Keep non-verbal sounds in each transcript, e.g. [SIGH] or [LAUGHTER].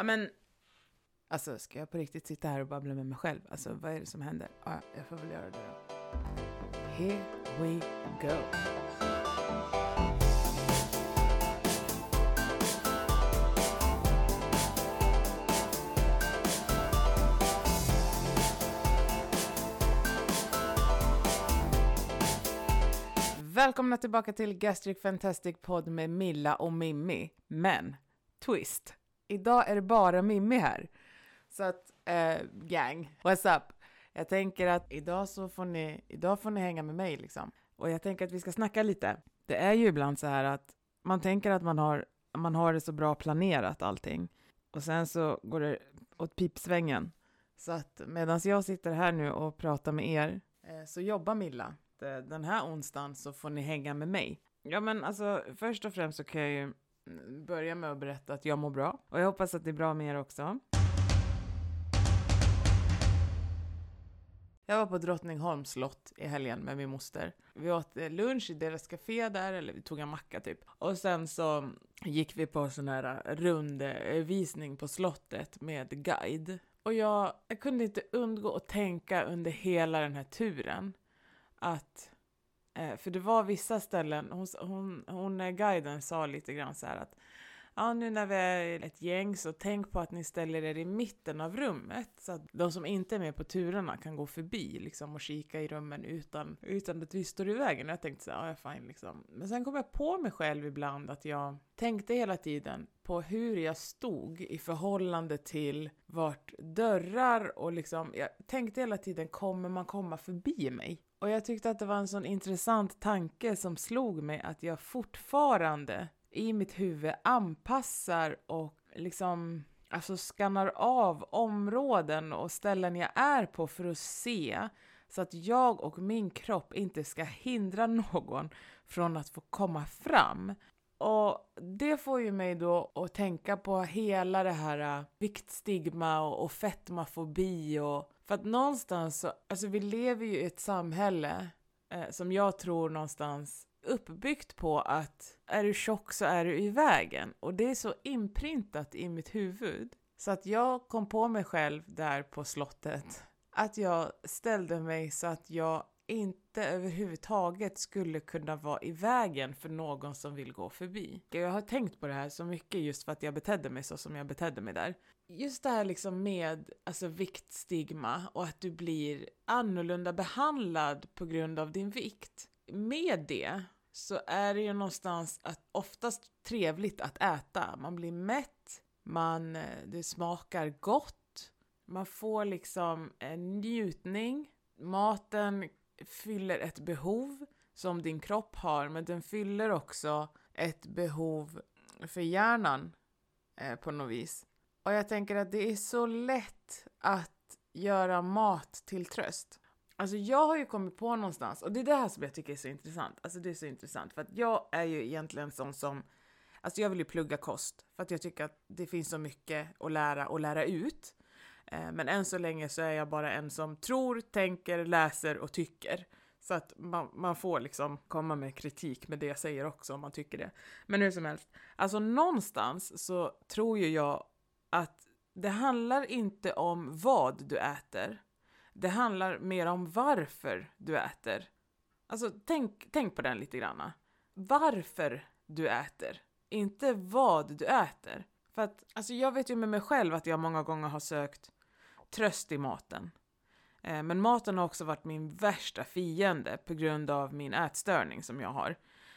Ja, men alltså ska jag på riktigt sitta här och babbla med mig själv? Alltså vad är det som händer? Ja, jag får väl göra det då. Here we go. Välkomna tillbaka till Gastric Fantastic Podd med Milla och Mimmi. Men, twist. Idag är det bara Mimmi här. Så att, eh, gang, what's up? Jag tänker att idag så får ni, idag får ni hänga med mig liksom. Och jag tänker att vi ska snacka lite. Det är ju ibland så här att man tänker att man har, man har det så bra planerat allting. Och sen så går det åt pipsvängen. Så att medan jag sitter här nu och pratar med er eh, så jobbar Milla. Den här onsdagen så får ni hänga med mig. Ja men alltså först och främst så kan jag ju börja med att berätta att jag mår bra. Och jag hoppas att det är bra med er också. Jag var på Drottningholms slott i helgen med min moster. Vi åt eh, lunch i deras café där, eller vi tog en macka typ. Och sen så gick vi på sån här eh, rundvisning eh, på slottet med guide. Och jag, jag kunde inte undgå att tänka under hela den här turen att Eh, för det var vissa ställen, hon, hon, hon, eh, guiden sa lite grann så här att ja, nu när vi är ett gäng så tänk på att ni ställer er i mitten av rummet så att de som inte är med på turerna kan gå förbi liksom och kika i rummen utan, utan att vi står i vägen. Och jag tänkte så här, ja, fine liksom. Men sen kom jag på mig själv ibland att jag tänkte hela tiden på hur jag stod i förhållande till vart dörrar och liksom, jag tänkte hela tiden, kommer man komma förbi mig? Och jag tyckte att det var en sån intressant tanke som slog mig att jag fortfarande i mitt huvud anpassar och liksom alltså skannar av områden och ställen jag är på för att se så att jag och min kropp inte ska hindra [LAUGHS] någon från att få komma fram. Och det får ju mig då att tänka på hela det här äh, viktstigma och, och fetmafobi och för att någonstans så, alltså vi lever ju i ett samhälle eh, som jag tror någonstans uppbyggt på att är du tjock så är du i vägen. Och det är så inprintat i mitt huvud. Så att jag kom på mig själv där på slottet. Att jag ställde mig så att jag inte överhuvudtaget skulle kunna vara i vägen för någon som vill gå förbi. Jag har tänkt på det här så mycket just för att jag betedde mig så som jag betedde mig där. Just det här liksom med alltså viktstigma och att du blir annorlunda behandlad på grund av din vikt. Med det så är det ju någonstans att oftast trevligt att äta. Man blir mätt, man, eh, det smakar gott, man får liksom en njutning. Maten fyller ett behov som din kropp har, men den fyller också ett behov för hjärnan eh, på något vis. Och jag tänker att det är så lätt att göra mat till tröst. Alltså jag har ju kommit på någonstans, och det är det här som jag tycker är så intressant. Alltså det är så intressant, för att jag är ju egentligen sån som, alltså jag vill ju plugga kost, för att jag tycker att det finns så mycket att lära och lära ut. Eh, men än så länge så är jag bara en som tror, tänker, läser och tycker. Så att man, man får liksom komma med kritik med det jag säger också om man tycker det. Men hur som helst, alltså någonstans så tror ju jag att det handlar inte om vad du äter. Det handlar mer om varför du äter. Alltså tänk, tänk på den lite granna. Varför du äter, inte vad du äter. För att alltså jag vet ju med mig själv att jag många gånger har sökt tröst i maten. Eh, men maten har också varit min värsta fiende på grund av min ätstörning som jag har.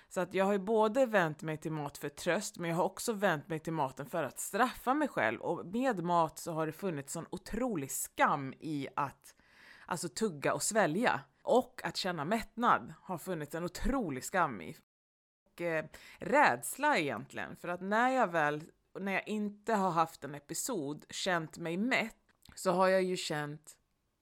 Så att jag har ju både vänt mig till mat för tröst, men jag har också vänt mig till maten för att straffa mig själv. Och med mat så har det funnits sån otrolig skam i att alltså tugga och svälja. Och att känna mättnad har funnits en otrolig skam i. Och eh, rädsla egentligen, för att när jag väl, när jag inte har haft en episod, känt mig mätt, så har jag ju känt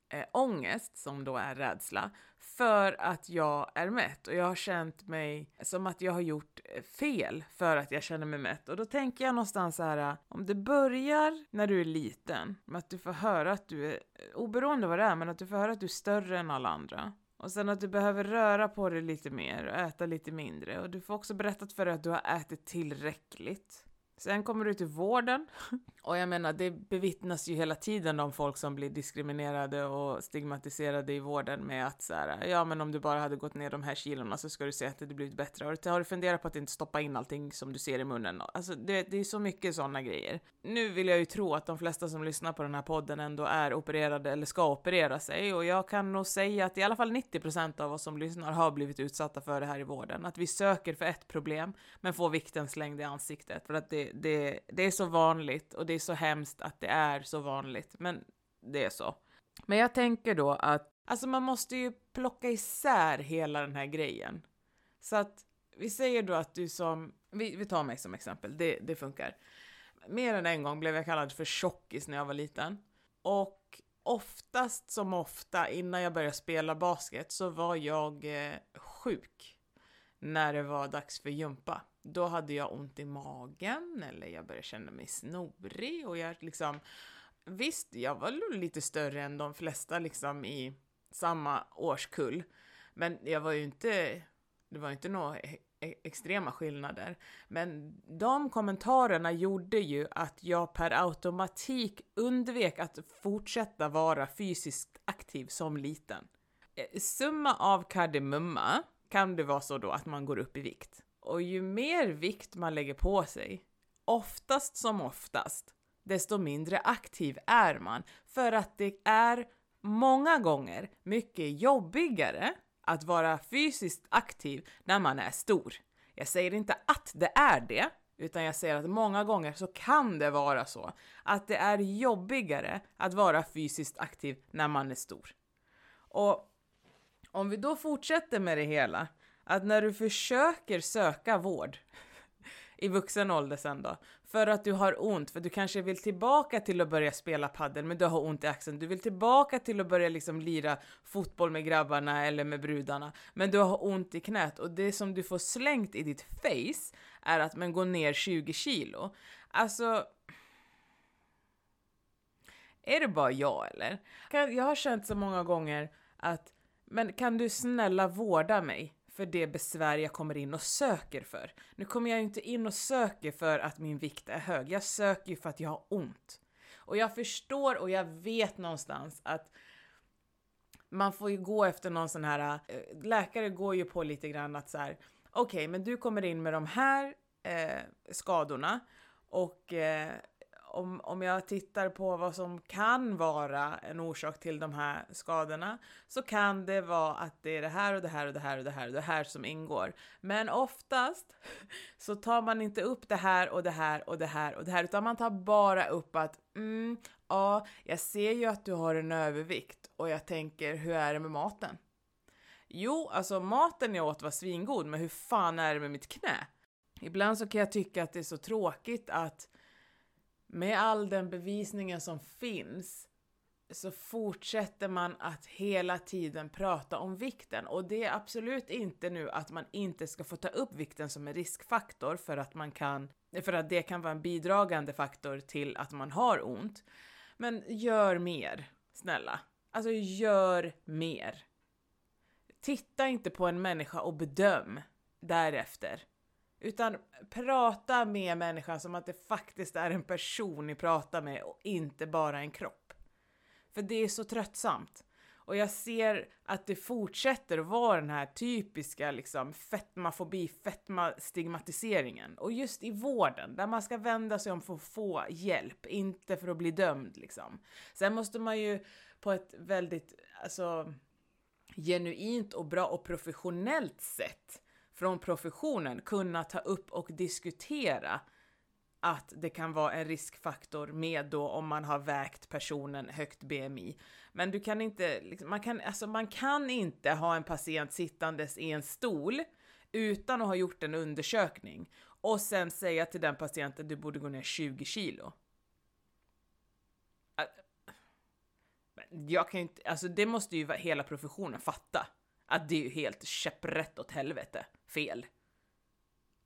eh, ångest, som då är rädsla, för att jag är mätt och jag har känt mig som att jag har gjort eh, fel för att jag känner mig mätt. Och då tänker jag någonstans så här, eh, om det börjar när du är liten, med att du får höra att du är, eh, oberoende vad det är, men att du får höra att du är större än alla andra. Och sen att du behöver röra på dig lite mer och äta lite mindre. Och du får också berättat för dig att du har ätit tillräckligt. Sen kommer du till vården [LAUGHS] och jag menar, det bevittnas ju hela tiden om folk som blir diskriminerade och stigmatiserade i vården med att så här, ja men om du bara hade gått ner de här kilona så ska du se att det blivit bättre. Har du, har du funderat på att inte stoppa in allting som du ser i munnen? Alltså det, det är så mycket sådana grejer. Nu vill jag ju tro att de flesta som lyssnar på den här podden ändå är opererade eller ska operera sig och jag kan nog säga att i alla fall 90% av oss som lyssnar har blivit utsatta för det här i vården. Att vi söker för ett problem men får vikten slängd i ansiktet för att det, det, det är så vanligt och det är så hemskt att det är så vanligt, men det är så. Men jag tänker då att alltså man måste ju plocka isär hela den här grejen. Så att vi säger då att du som, vi, vi tar mig som exempel, det, det funkar. Mer än en gång blev jag kallad för tjockis när jag var liten. Och oftast som ofta innan jag började spela basket så var jag eh, sjuk när det var dags för gympa. Då hade jag ont i magen eller jag började känna mig snorig och jag liksom Visst, jag var lite större än de flesta liksom i samma årskull, men jag var ju inte, det var inte några e-, e-, extrema skillnader. Men de kommentarerna gjorde ju att jag per automatik undvek att fortsätta vara fysiskt aktiv som liten. Eh, summa av kardemumma kan det vara så då att man går upp i vikt. Och ju mer vikt man lägger på sig, oftast som oftast, desto mindre aktiv är man. För att det är många gånger mycket jobbigare att vara fysiskt aktiv när man är stor. Jag säger inte att det är det, utan jag säger att många gånger så kan det vara så att det är jobbigare att vara fysiskt aktiv när man är stor. Och om vi då fortsätter med det hela, att när du försöker söka vård i vuxen ålder sen då, för att du har ont, för du kanske vill tillbaka till att börja spela padel men du har ont i axeln. Du vill tillbaka till att börja liksom lira fotboll med grabbarna eller med brudarna, men du har ont i knät och det som du får slängt i ditt face är att men gå ner 20 kilo. Alltså, är det bara jag eller? Jag har känt så många gånger att men kan du snälla vårda mig för det besvär jag kommer in och söker för? Nu kommer jag ju inte in och söker för att min vikt är hög. Jag söker ju för att jag har ont. Och jag förstår och jag vet någonstans att man får ju gå efter någon sån här, eh, läkare går ju på lite grann att så här, okej, okay, men du kommer in med de här eh, skadorna och eh, om, om jag tittar på vad som kan vara en orsak till de här skadorna så kan det vara att det är det här och det här och det här och det här och det här som ingår. Men oftast [LAUGHS] så tar man inte upp det här och det här och det här och det här utan man tar bara upp att mm, ja, jag ser ju att du har en övervikt och jag tänker hur är det med maten? Jo, alltså maten jag åt var svingod, men hur fan är det med mitt knä? Ibland så kan jag tycka att det är så tråkigt att med all den bevisningen som finns så fortsätter man att hela tiden prata om vikten och det är absolut inte nu att man inte ska få ta upp vikten som en riskfaktor för att man kan, för att det kan vara en bidragande faktor till att man har ont. Men gör mer, snälla. Alltså gör mer. Titta inte på en människa och bedöm därefter. Utan prata med människan som att det faktiskt är en person ni pratar med och inte bara en kropp. För det är så tröttsamt. Och jag ser att det fortsätter att vara den här typiska liksom fetmafobi, fetmastigmatiseringen. Och just i vården, där man ska vända sig om för att få hjälp, inte för att bli dömd liksom. Sen måste man ju på ett väldigt, alltså genuint och bra och professionellt sätt från professionen kunna ta upp och diskutera att det kan vara en riskfaktor med då om man har vägt personen högt BMI. Men du kan inte, liksom, man, kan, alltså man kan inte ha en patient sittandes i en stol utan att ha gjort en undersökning och sen säga till den patienten du borde gå ner 20 kilo. Jag kan inte, alltså det måste ju hela professionen fatta att det är ju helt käpprätt åt helvete fel.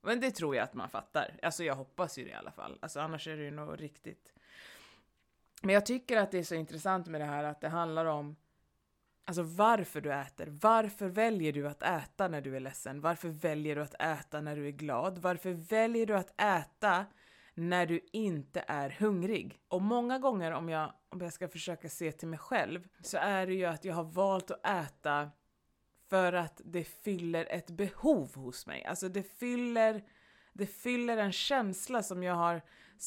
Men det tror jag att man fattar. Alltså jag hoppas ju det i alla fall. Alltså annars är det ju nog riktigt. Men jag tycker att det är så intressant med det här att det handlar om Alltså varför du äter. Varför väljer du att äta när du är ledsen? Varför väljer du att äta när du är glad? Varför väljer du att äta när du inte är hungrig. Och många gånger om jag, om jag ska försöka se till mig själv så är det ju att jag har valt att äta för att det fyller ett behov hos mig. Alltså det fyller, det fyller en känsla som jag har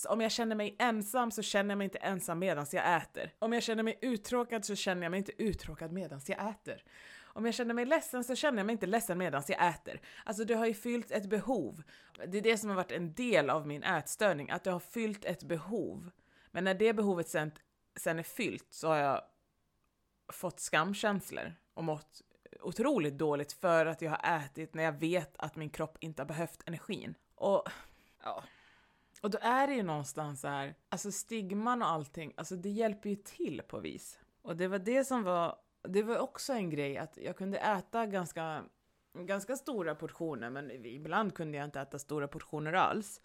om jag känner mig ensam så känner jag mig inte ensam medan jag äter. Om jag känner mig uttråkad så känner jag mig inte uttråkad medan jag äter. Om jag känner mig ledsen så känner jag mig inte ledsen medan jag äter. Alltså det har ju fyllt ett behov. Det är det som har varit en del av min ätstörning, att det har fyllt ett behov. Men när det behovet sen, sen är fyllt så har jag fått skamkänslor och mått otroligt dåligt för att jag har ätit när jag vet att min kropp inte har behövt energin. Och ja, och då är det ju någonstans så här, alltså stigman och allting, alltså det hjälper ju till på vis. Och det var det som var, det var också en grej att jag kunde äta ganska, ganska stora portioner, men ibland kunde jag inte äta stora portioner alls.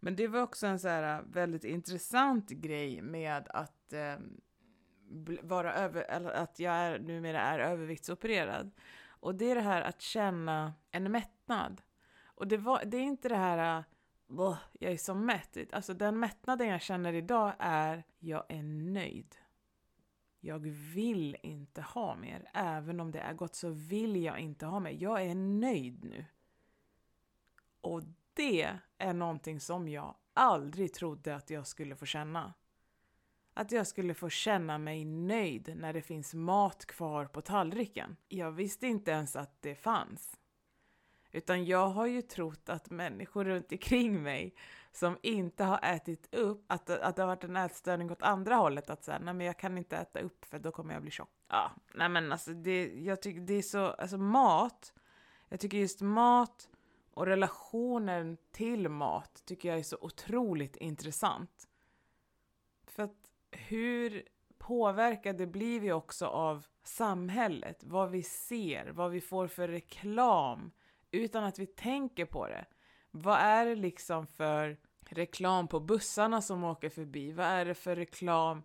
Men det var också en så här väldigt intressant grej med att eh, vara över, eller att jag är, numera är överviktsopererad. Och det är det här att känna en mättnad. Och det, var, det är inte det här äh, jag är så mätt. Alltså den mättnaden jag känner idag är jag är nöjd. Jag vill inte ha mer. Även om det är gott så vill jag inte ha mer. Jag är nöjd nu. Och det är någonting som jag aldrig trodde att jag skulle få känna. Att jag skulle få känna mig nöjd när det finns mat kvar på tallriken. Jag visste inte ens att det fanns. Utan jag har ju trott att människor runt omkring mig som inte har ätit upp, att, att det har varit en ätstörning åt andra hållet, att säga nej men jag kan inte äta upp för då kommer jag bli tjock. Ja, nej men alltså det, jag tycker det är så, alltså mat, jag tycker just mat och relationen till mat tycker jag är så otroligt intressant. Hur påverkade blir vi också av samhället, vad vi ser, vad vi får för reklam, utan att vi tänker på det. Vad är det liksom för reklam på bussarna som åker förbi? Vad är det för reklam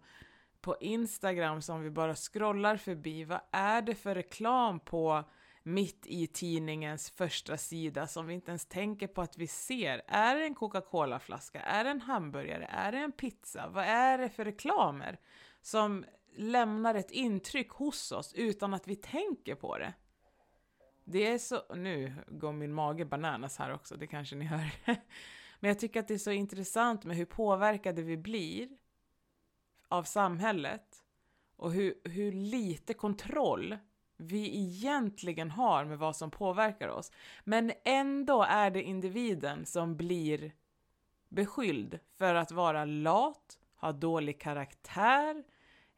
på Instagram som vi bara scrollar förbi? Vad är det för reklam på mitt i tidningens första sida som vi inte ens tänker på att vi ser? Är det en Coca-Cola-flaska? Är det en hamburgare? Är det en pizza? Vad är det för reklamer som lämnar ett intryck hos oss utan att vi tänker på det? Det är så, nu går min mage bananas här också, det kanske ni hör. [LAUGHS] Men jag tycker att det är så intressant med hur påverkade vi blir av samhället och hur, hur lite kontroll vi egentligen har med vad som påverkar oss. Men ändå är det individen som blir beskylld för att vara lat, ha dålig karaktär,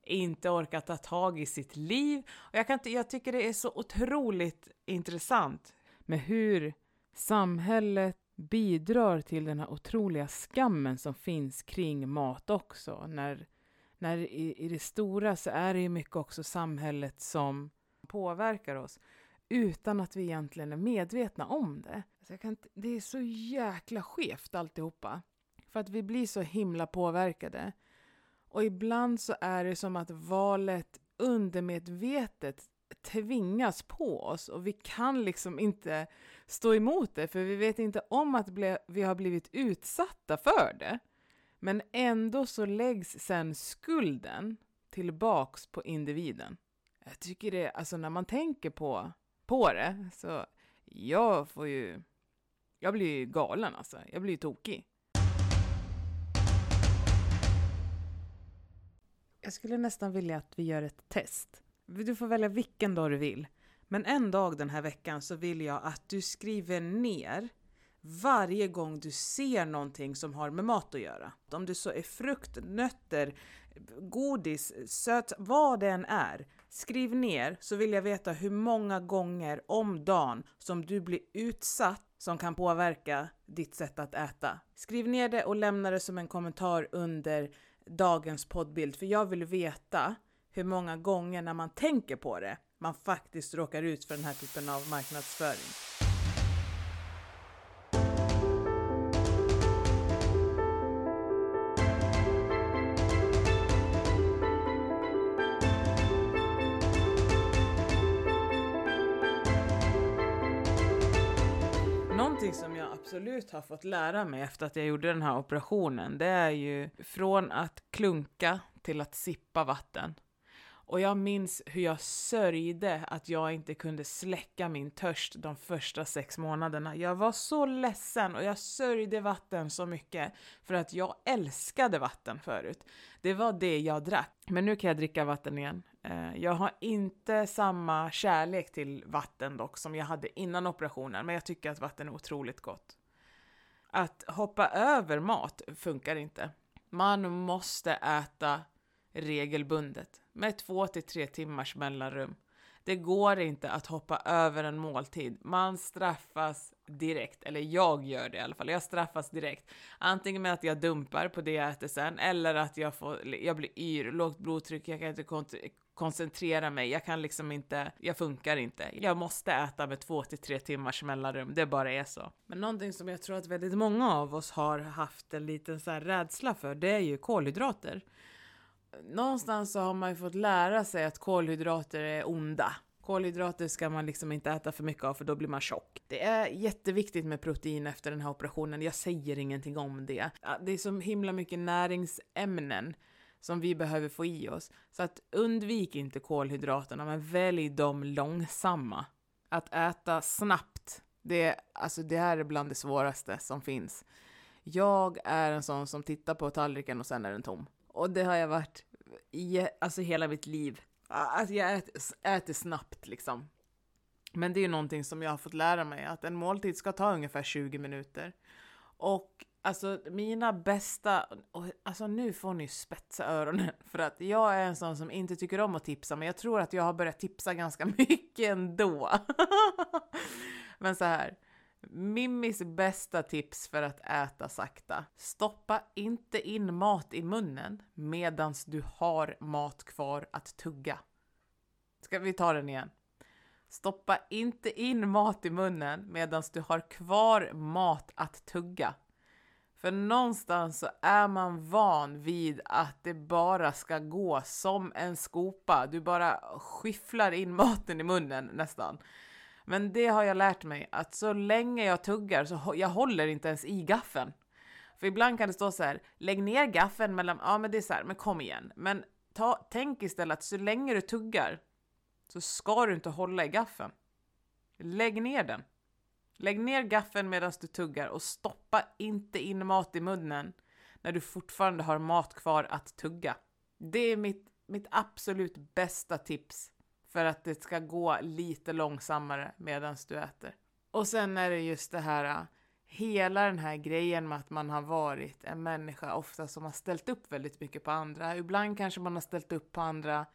inte orka ta tag i sitt liv. Och jag, kan inte, jag tycker det är så otroligt intressant med hur samhället bidrar till den här otroliga skammen som finns kring mat också. När, när i, i det stora så är det ju mycket också samhället som påverkar oss utan att vi egentligen är medvetna om det. Alltså jag kan, det är så jäkla skevt alltihopa. För att vi blir så himla påverkade. Och ibland så är det som att valet undermedvetet tvingas på oss och vi kan liksom inte stå emot det för vi vet inte om att vi har blivit utsatta för det. Men ändå så läggs sen skulden tillbaks på individen. Jag tycker det, alltså när man tänker på, på det så jag får ju, jag blir ju galen alltså. Jag blir ju tokig. Jag skulle nästan vilja att vi gör ett test. Du får välja vilken dag du vill. Men en dag den här veckan så vill jag att du skriver ner varje gång du ser någonting som har med mat att göra. Om det så är frukt, nötter, godis, söt, vad det än är. Skriv ner så vill jag veta hur många gånger om dagen som du blir utsatt som kan påverka ditt sätt att äta. Skriv ner det och lämna det som en kommentar under dagens poddbild, för jag vill veta hur många gånger när man tänker på det man faktiskt råkar ut för den här typen av marknadsföring. Absolut har fått lära mig efter att jag gjorde den här operationen, det är ju från att klunka till att sippa vatten. Och jag minns hur jag sörjde att jag inte kunde släcka min törst de första sex månaderna. Jag var så ledsen och jag sörjde vatten så mycket för att jag älskade vatten förut. Det var det jag drack. Men nu kan jag dricka vatten igen. Eh, jag har inte samma kärlek till vatten dock som jag hade innan operationen, men jag tycker att vatten är otroligt gott. Att hoppa över mat funkar inte. Man måste äta regelbundet med två till tre timmars mellanrum. Det går inte att hoppa över en måltid. Man straffas direkt, eller jag gör det i alla fall. Jag straffas direkt. Antingen med att jag dumpar på det jag äter sen, eller att jag, får, jag blir yr, lågt blodtryck, jag kan inte koncentrera mig, jag kan liksom inte, jag funkar inte. Jag måste äta med två till tre timmars mellanrum, det bara är så. Men någonting som jag tror att väldigt många av oss har haft en liten så här rädsla för, det är ju kolhydrater någonstans så har man ju fått lära sig att kolhydrater är onda. Kolhydrater ska man liksom inte äta för mycket av för då blir man tjock. Det är jätteviktigt med protein efter den här operationen. Jag säger ingenting om det. Det är så himla mycket näringsämnen som vi behöver få i oss. Så att undvik inte kolhydraterna, men välj de långsamma. Att äta snabbt, det, alltså det här är bland det svåraste som finns. Jag är en sån som tittar på tallriken och sen är den tom. Och det har jag varit i, alltså hela mitt liv. Alltså jag äter, äter snabbt liksom. Men det är ju någonting som jag har fått lära mig, att en måltid ska ta ungefär 20 minuter. Och alltså mina bästa, alltså nu får ni spetsa öronen [LAUGHS] för att jag är en sån som inte tycker om att tipsa, men jag tror att jag har börjat tipsa ganska [LAUGHS] mycket ändå. [LAUGHS] men så här, Mimmis bästa tips för att äta sakta. Stoppa inte in mat i munnen medans du har mat kvar att tugga. Ska vi ta den igen? Stoppa inte in mat i munnen medans du har kvar mat att tugga. För någonstans så är man van vid att det bara ska gå som en skopa. Du bara skifflar in [LAUGHS] maten i munnen nästan. Men det har jag lärt mig att så länge jag tuggar så jag håller inte ens i gaffeln. För ibland kan det stå så här, lägg ner gaffeln mellan, ja men det är så här, men kom igen. Men ta, tänk istället att så länge du tuggar så ska du inte hålla i gaffeln. Lägg ner den. Lägg ner gaffeln medan du tuggar och stoppa inte in mat i munnen när du fortfarande har mat kvar att tugga. Det är mitt, mitt absolut bästa tips för att det ska gå lite långsammare medan du äter. Och sen är det just det här, äh, hela den här grejen med att man har varit en människa ofta som har ställt upp väldigt mycket på andra. Ibland kanske man har ställt upp på andra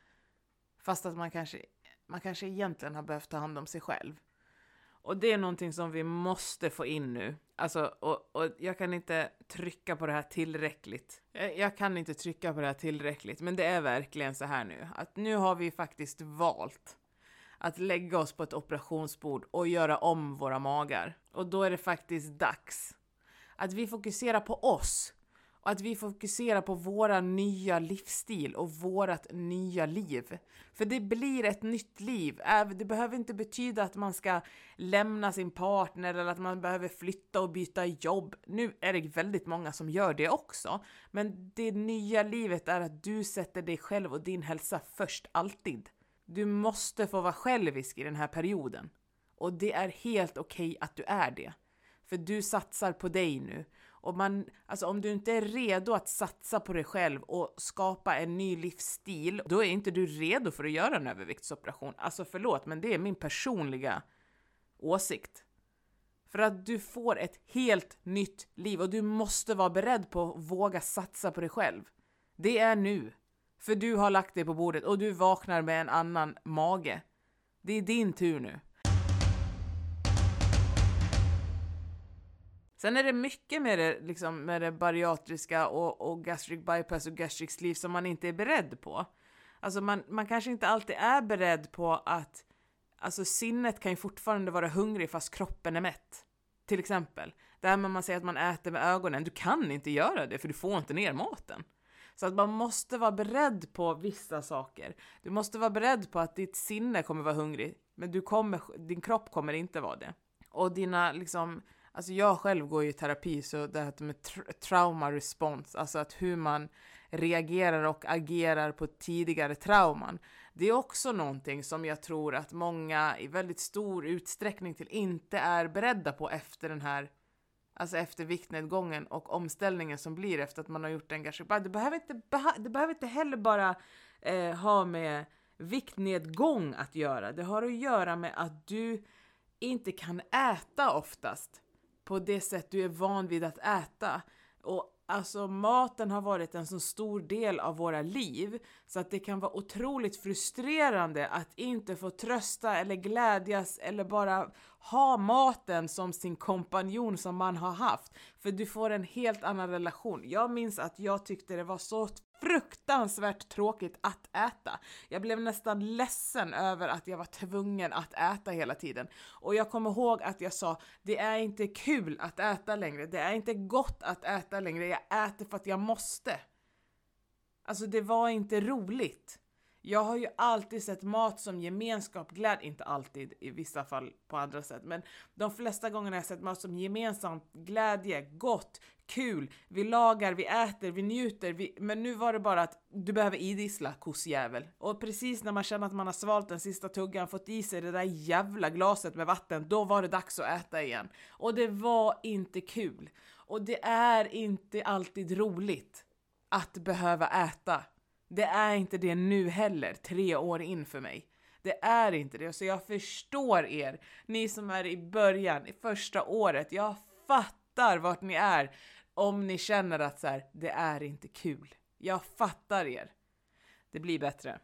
fast att man kanske, man kanske egentligen har behövt ta hand om sig själv. Och det är någonting som vi måste få in nu. Alltså, och, och jag kan inte trycka på det här tillräckligt. Jag, jag, kan inte trycka på det här tillräckligt, men det är verkligen så här nu. Att nu har vi faktiskt valt att lägga oss på ett operationsbord och göra om våra magar. Och då är det faktiskt dags att vi fokuserar på oss och att vi fokuserar på våra nya livsstil och vårat nya liv. För det blir ett nytt liv. Det behöver inte betyda att man ska lämna sin partner eller att man behöver flytta och byta jobb. Nu är det väldigt många som gör det också. Men det nya livet är att du sätter dig själv och din hälsa först, alltid. Du måste få vara självisk i den här perioden. Och det är helt okej okay att du är det. För du satsar på dig nu och man, alltså om du inte är redo att satsa på dig själv och skapa en ny livsstil, då är inte du redo för att göra en överviktsoperation. Alltså förlåt, men det är min personliga åsikt. För att du får ett helt nytt liv och du måste vara beredd på att våga satsa på dig själv. Det är nu. För du har lagt dig på bordet och du vaknar med en annan mage. Det är din tur nu. Sen är det mycket med det, liksom, med det bariatriska och, och gastric bypass och gastric sleeve som man inte är beredd på. Alltså man, man kanske inte alltid är beredd på att alltså sinnet kan ju fortfarande vara hungrig fast kroppen är mätt. Till exempel. Det här med att man säger att man äter med ögonen, du kan inte göra det för du får inte ner maten. Så att man måste vara beredd på vissa saker. Du måste vara beredd på att ditt sinne kommer vara hungrig, men du kommer, din kropp kommer inte vara det. Och dina liksom Alltså jag själv går ju i terapi, så det här med tra trauma response, alltså att hur man reagerar och agerar på tidigare trauman. Det är också någonting som jag tror att många i väldigt stor utsträckning till inte är beredda på efter den här Alltså efter viktnedgången och omställningen som blir efter att man har gjort en engagemang. Det behöver inte, det behöver inte heller bara eh, ha med viktnedgång att göra. Det har att göra med att du inte kan äta oftast på det sätt du är van vid att äta. Och Alltså maten har varit en så stor del av våra liv så att det kan vara otroligt frustrerande att inte få trösta eller glädjas eller bara ha maten som sin kompanjon som man har haft. För du får en helt annan relation. Jag minns att jag tyckte det var så fruktansvärt tråkigt att äta. Jag blev nästan ledsen över att jag var tvungen att äta hela tiden. Och jag kommer ihåg att jag sa, det är inte kul att äta längre, det är inte gott att äta längre, jag äter för att jag måste. Alltså det var inte roligt. Jag har ju alltid sett mat som gemenskap, glädje, inte alltid, i vissa fall på andra sätt, men de flesta gångerna har jag sett mat som gemensamt, glädje, gott, kul, vi lagar, vi äter, vi njuter, vi... men nu var det bara att du behöver idissla kossjävel. Och precis när man känner att man har svalt den sista tuggan, fått i sig det där jävla glaset med vatten, då var det dags att äta igen. Och det var inte kul. Och det är inte alltid roligt att behöva äta. Det är inte det nu heller, tre år in för mig. Det är inte det, så jag förstår er, ni som är i början, i första året. Jag fattar vart ni är om ni känner att så här, det är inte kul. Jag fattar er. Det blir bättre.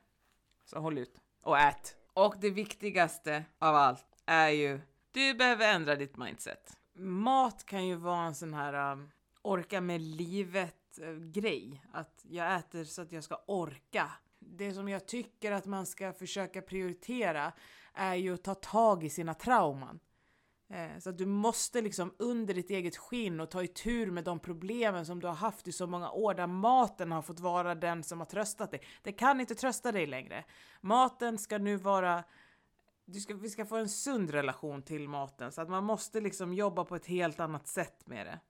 Så håll ut och ät. Och det viktigaste av allt är ju, du behöver ändra ditt mindset. Mat kan ju vara en sån här um, orka med livet grej. Att jag äter så att jag ska orka. Det som jag tycker att man ska försöka prioritera är ju att ta tag i sina trauman. Eh, så att du måste liksom under ditt eget skinn och ta i tur med de problemen som du har haft i så många år där maten har fått vara den som har tröstat dig. Det kan inte trösta dig längre. Maten ska nu vara du ska, vi ska få en sund relation till maten så att man måste liksom jobba på ett helt annat sätt med det.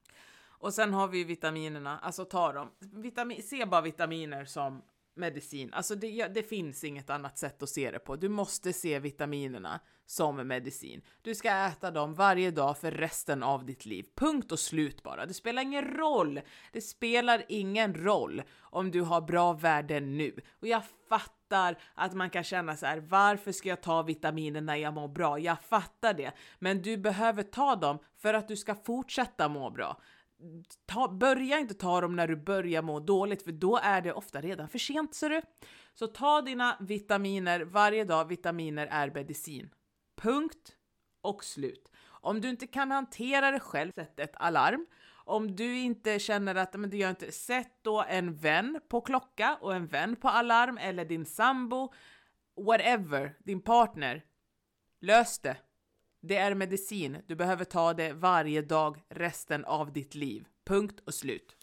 Och sen har vi vitaminerna, alltså ta dem. Vitamin, se bara vitaminer som medicin. Alltså det, det, finns inget annat sätt att se det på. Du måste se vitaminerna som medicin. Du ska äta dem varje dag för resten av ditt liv. Punkt och slut bara. Det spelar ingen roll. Det spelar ingen roll om du har bra värden nu. Och jag fattar att man kan känna så här, varför ska jag ta vitaminer när jag mår bra? Jag fattar det, men du behöver ta dem för att du ska fortsätta må bra ta, börja inte ta dem när du börjar må dåligt, för då är det ofta redan för sent. Ser du? Så ta dina vitaminer varje dag. Vitaminer är medicin. Punkt och slut. Om du inte kan hantera det själv, sätt ett alarm. Om du inte känner att men det gör inte, sätt då en vän på klocka och en vän på alarm eller din sambo, whatever, din partner. Lös det. Det är medicin. Du behöver ta det varje dag resten av ditt liv. Punkt och slut.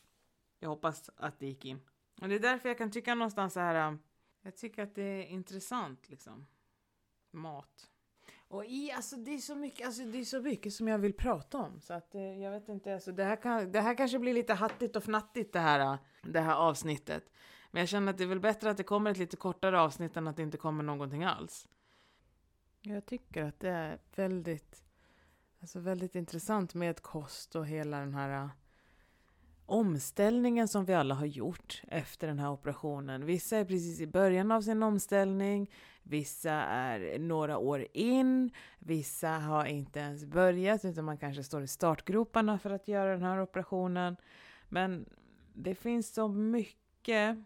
Jag hoppas att det gick in. Och det är därför jag kan tycka någonstans så här. Um, jag tycker att det är intressant liksom. Mat. Och i, alltså det är så mycket, alltså det är så mycket som jag vill prata om. Så att eh, jag vet inte, alltså det här, kan, det här kanske blir lite hattigt och fnattigt det här, eh, det här avsnittet. Men jag känner att det är väl bättre att det kommer ett lite kortare avsnitt än att det inte kommer någonting alls. Jag tycker att det är väldigt, alltså väldigt intressant med kost och hela den här äh, omställningen som vi alla har gjort efter den här operationen. Vissa är precis i början av sin omställning, vissa är några år in, vissa har inte ens börjat utan man kanske står i startgroparna för att göra den här operationen. Men det finns så mycket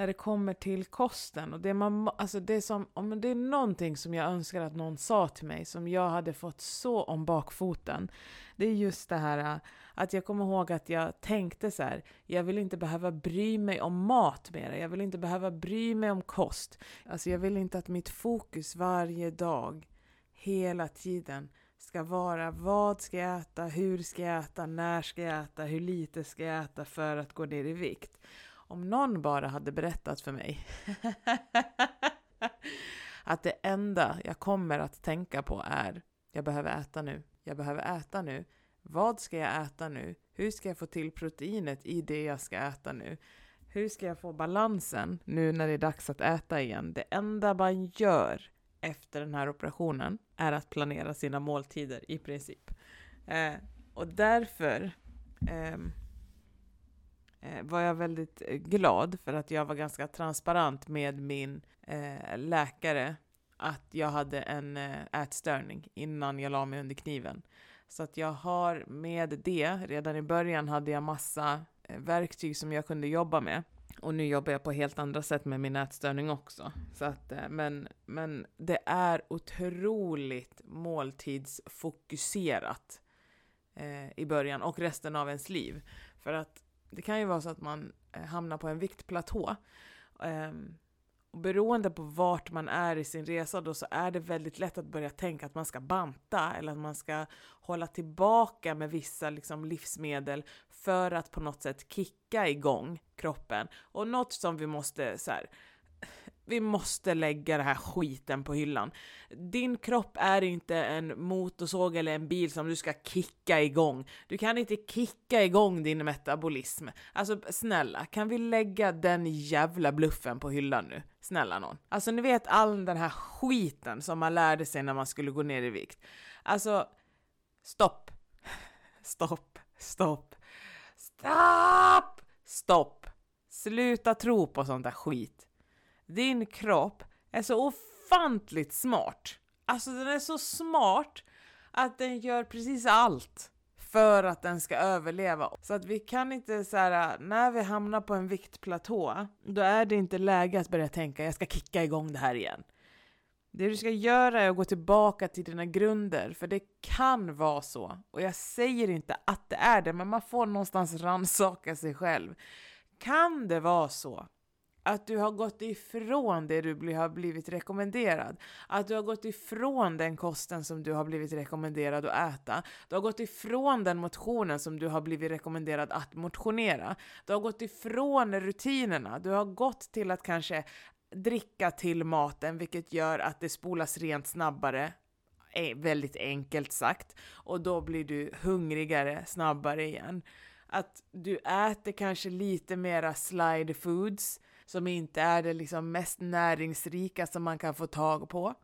när det kommer till kosten. Och det, man, alltså det, som, om det är någonting som jag önskar att någon sa till mig som jag hade fått så om bakfoten. Det är just det här äh, att jag kommer ihåg att jag tänkte så här. Jag vill inte behöva bry mig om mat mer. Jag vill inte behöva bry mig om kost. Alltså jag vill inte att mitt fokus varje dag, hela tiden ska vara vad ska jag äta, hur ska jag äta, när ska jag äta, hur lite ska jag äta för att gå ner i vikt. Om någon bara hade berättat för mig [LAUGHS] att det enda jag kommer att tänka på är Jag behöver äta nu. Jag behöver äta nu. Vad ska jag äta nu? Hur ska jag få till proteinet i det jag ska äta nu? Hur ska jag få balansen nu när det är dags att äta igen? Det enda man gör efter den här operationen är att planera sina måltider i princip. Eh, och därför eh, Eh, var jag väldigt eh, glad för att jag var ganska transparent med min eh, läkare att jag hade en eh, ätstörning innan jag la mig under kniven. Så att jag har med det, redan i början hade jag massa eh, verktyg som jag kunde jobba med. Och nu jobbar jag på helt andra sätt med min ätstörning också. Så att, eh, men, men det är otroligt måltidsfokuserat eh, i början och resten av ens liv. För att det kan ju vara så att man eh, hamnar på en viktplatå. Ehm, och beroende på vart man är i sin resa då så är det väldigt lätt att börja tänka att man ska banta eller att man ska hålla tillbaka med vissa liksom, livsmedel för att på något sätt kicka igång kroppen. Och något som vi måste så här, vi måste lägga den här skiten på hyllan. Din kropp är inte en motorsåg eller en bil som du ska kicka igång. Du kan inte kicka igång din metabolism. Alltså snälla, kan vi lägga den jävla bluffen på hyllan nu? Snälla någon. Alltså ni vet all den här skiten som man lärde sig när man skulle gå ner i vikt. Alltså, stopp. Stopp, stopp. Stopp! Stopp! Sluta tro på sånt där skit. Din kropp är så ofantligt smart. Alltså den är så smart att den gör precis allt för att den ska överleva. Så att vi kan inte så här, när vi hamnar på en viktplatå, då är det inte läge att börja tänka jag ska kicka igång det här igen. Det du ska göra är att gå tillbaka till dina grunder, för det kan vara så. Och jag säger inte att det är det, men man får någonstans rannsaka sig själv. Kan det vara så att du har gått ifrån det du har blivit rekommenderad. Att du har gått ifrån den kosten som du har blivit rekommenderad att äta. Du har gått ifrån den motionen som du har blivit rekommenderad att motionera. Du har gått ifrån rutinerna. Du har gått till att kanske dricka till maten, vilket gör att det spolas rent snabbare e- väldigt enkelt sagt. Och då blir du hungrigare snabbare igen. Att du äter kanske lite mera slide foods som inte är det liksom mest näringsrika som man kan få tag på.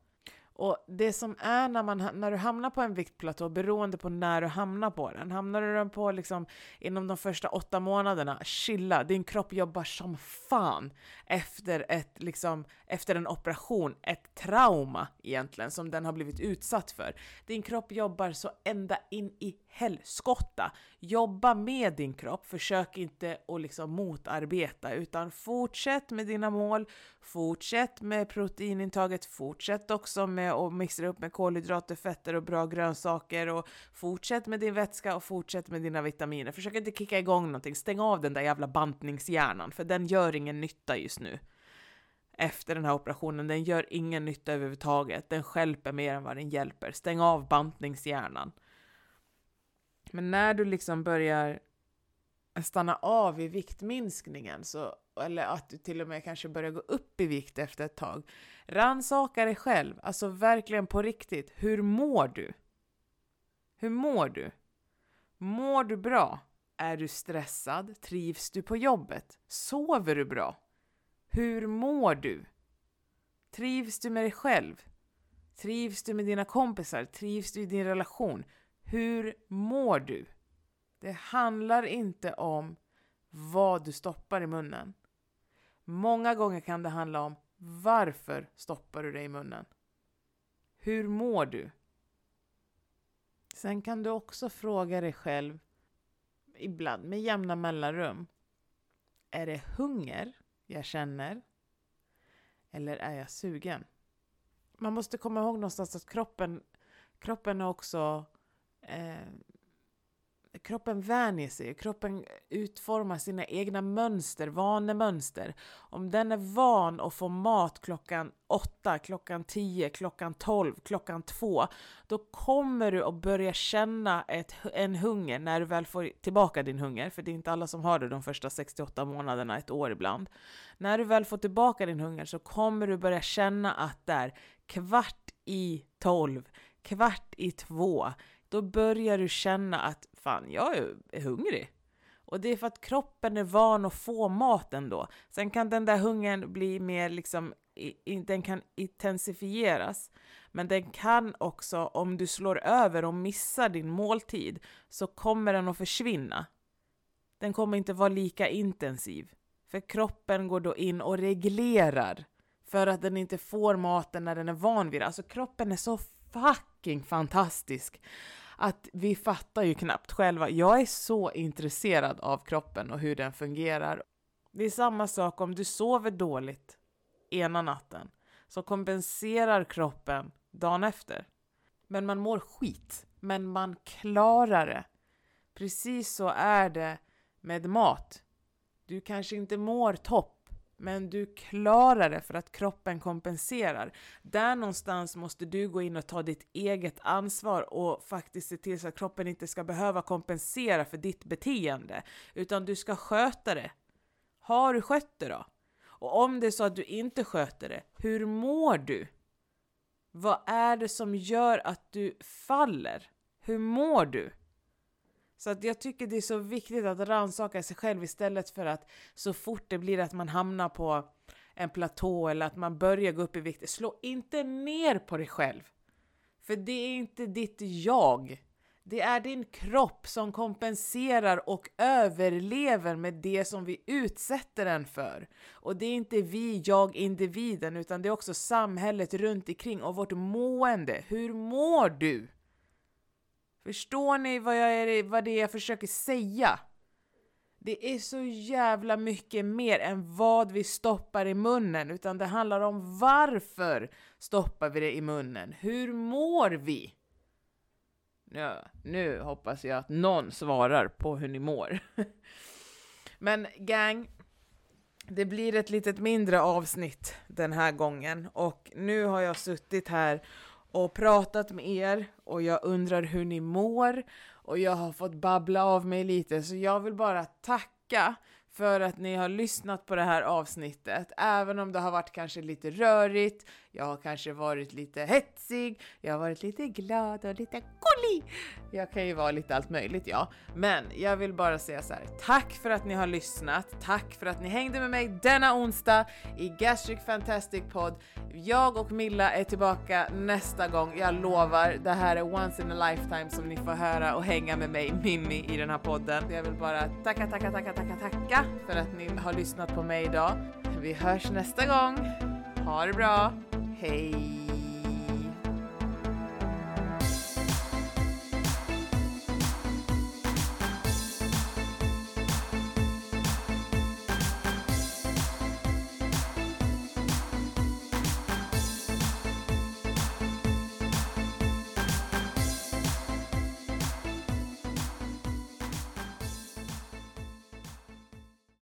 Och det som är när, man, när du hamnar på en viktplatå, beroende på när du hamnar på den, hamnar du den på liksom inom de första åtta månaderna, chilla, din kropp jobbar som fan efter, ett, liksom, efter en operation, ett trauma egentligen som den har blivit utsatt för. Din kropp jobbar så ända in i helskotta. Jobba med din kropp, försök inte att liksom motarbeta utan fortsätt med dina mål, fortsätt med proteinintaget, fortsätt också med att mixa upp med kolhydrater, fetter och bra grönsaker och fortsätt med din vätska och fortsätt med dina vitaminer. Försök inte kicka igång någonting, stäng av den där jävla bantningshjärnan för den gör ingen nytta just nu efter den här operationen. Den gör ingen nytta överhuvudtaget. Den skälper mer än vad den hjälper. Stäng av bantningshjärnan. Men när du liksom börjar stanna av i viktminskningen, så, eller att du till och med kanske börjar gå upp i vikt efter ett tag, rannsaka dig själv, alltså verkligen på riktigt. Hur mår du? Hur mår du? Mår du bra? Är du stressad? Trivs du på jobbet? Sover du bra? Hur mår du? Trivs du med dig själv? Trivs du med dina kompisar? Trivs du i din relation? Hur mår du? Det handlar inte om vad du stoppar i munnen. Många gånger kan det handla om varför stoppar du det i munnen? Hur mår du? Sen kan du också fråga dig själv, ibland med jämna mellanrum, är det hunger jag känner? Eller är jag sugen? Man måste komma ihåg någonstans att kroppen, kroppen är också eh, kroppen vänjer sig, kroppen utformar sina egna mönster, vanemönster. Om den är van att få mat klockan 8, klockan 10, klockan 12, klockan 2, då kommer du att börja känna ett, en hunger när du väl får tillbaka din hunger, för det är inte alla som har det de första 68 månaderna, ett år ibland. När du väl får tillbaka din hunger så kommer du börja känna att det är kvart i 12, kvart i två, då börjar du känna att fan, jag är hungrig. Och det är för att kroppen är van att få maten då. Sen kan den där hungern bli mer liksom, den kan intensifieras. Men den kan också, om du slår över och missar din måltid, så kommer den att försvinna. Den kommer inte vara lika intensiv. För kroppen går då in och reglerar för att den inte får maten när den är van vid det. Alltså kroppen är så fucking fantastisk att vi fattar ju knappt själva. Jag är så intresserad av kroppen och hur den fungerar. Det är samma sak om du sover dåligt ena natten så kompenserar kroppen dagen efter. Men man mår skit, men man klarar det. Precis så är det med mat. Du kanske inte mår topp men du klarar det för att kroppen kompenserar. Där någonstans måste du gå in och ta ditt eget ansvar och faktiskt se till så att kroppen inte ska behöva kompensera för ditt beteende, utan du ska sköta det. Har du skött det då? Och om det är så att du inte sköter det, hur mår du? Vad är det som gör att du faller? Hur mår du? Så att jag tycker det är så viktigt att rannsaka sig själv istället för att så fort det blir att man hamnar på en platå eller att man börjar gå upp i vikt, slå inte ner på dig själv. För det är inte ditt jag. Det är din kropp som kompenserar och överlever med det som vi utsätter den för. Och det är inte vi, jag, individen, utan det är också samhället runt omkring och vårt mående. Hur mår du? Förstår ni vad, jag är, vad det är jag försöker säga? Det är så jävla mycket mer än vad vi stoppar i munnen, utan det handlar om varför stoppar vi det i munnen? Hur mår vi? Ja, nu hoppas jag att någon svarar på hur ni mår. [LAUGHS] Men gang, det blir ett litet mindre avsnitt den här gången och nu har jag suttit här och pratat med er och jag undrar hur ni mår och jag har fått babbla av mig lite så jag vill bara tacka för att ni har lyssnat på det här avsnittet, även om det har varit kanske lite rörigt, jag har kanske varit lite hetsig, jag har varit lite glad och lite gullig. Jag kan ju vara lite allt möjligt ja, men jag vill bara säga så här. Tack för att ni har lyssnat. Tack för att ni hängde med mig denna onsdag i Gastric Fantastic Pod. Jag och Milla är tillbaka nästa gång. Jag lovar. Det här är once in a lifetime som ni får höra och hänga med mig Mimmi i den här podden. Jag vill bara tacka, tacka, tacka, tacka, tacka för att ni har lyssnat på mig idag. Vi hörs nästa gång. Ha det bra. Hej!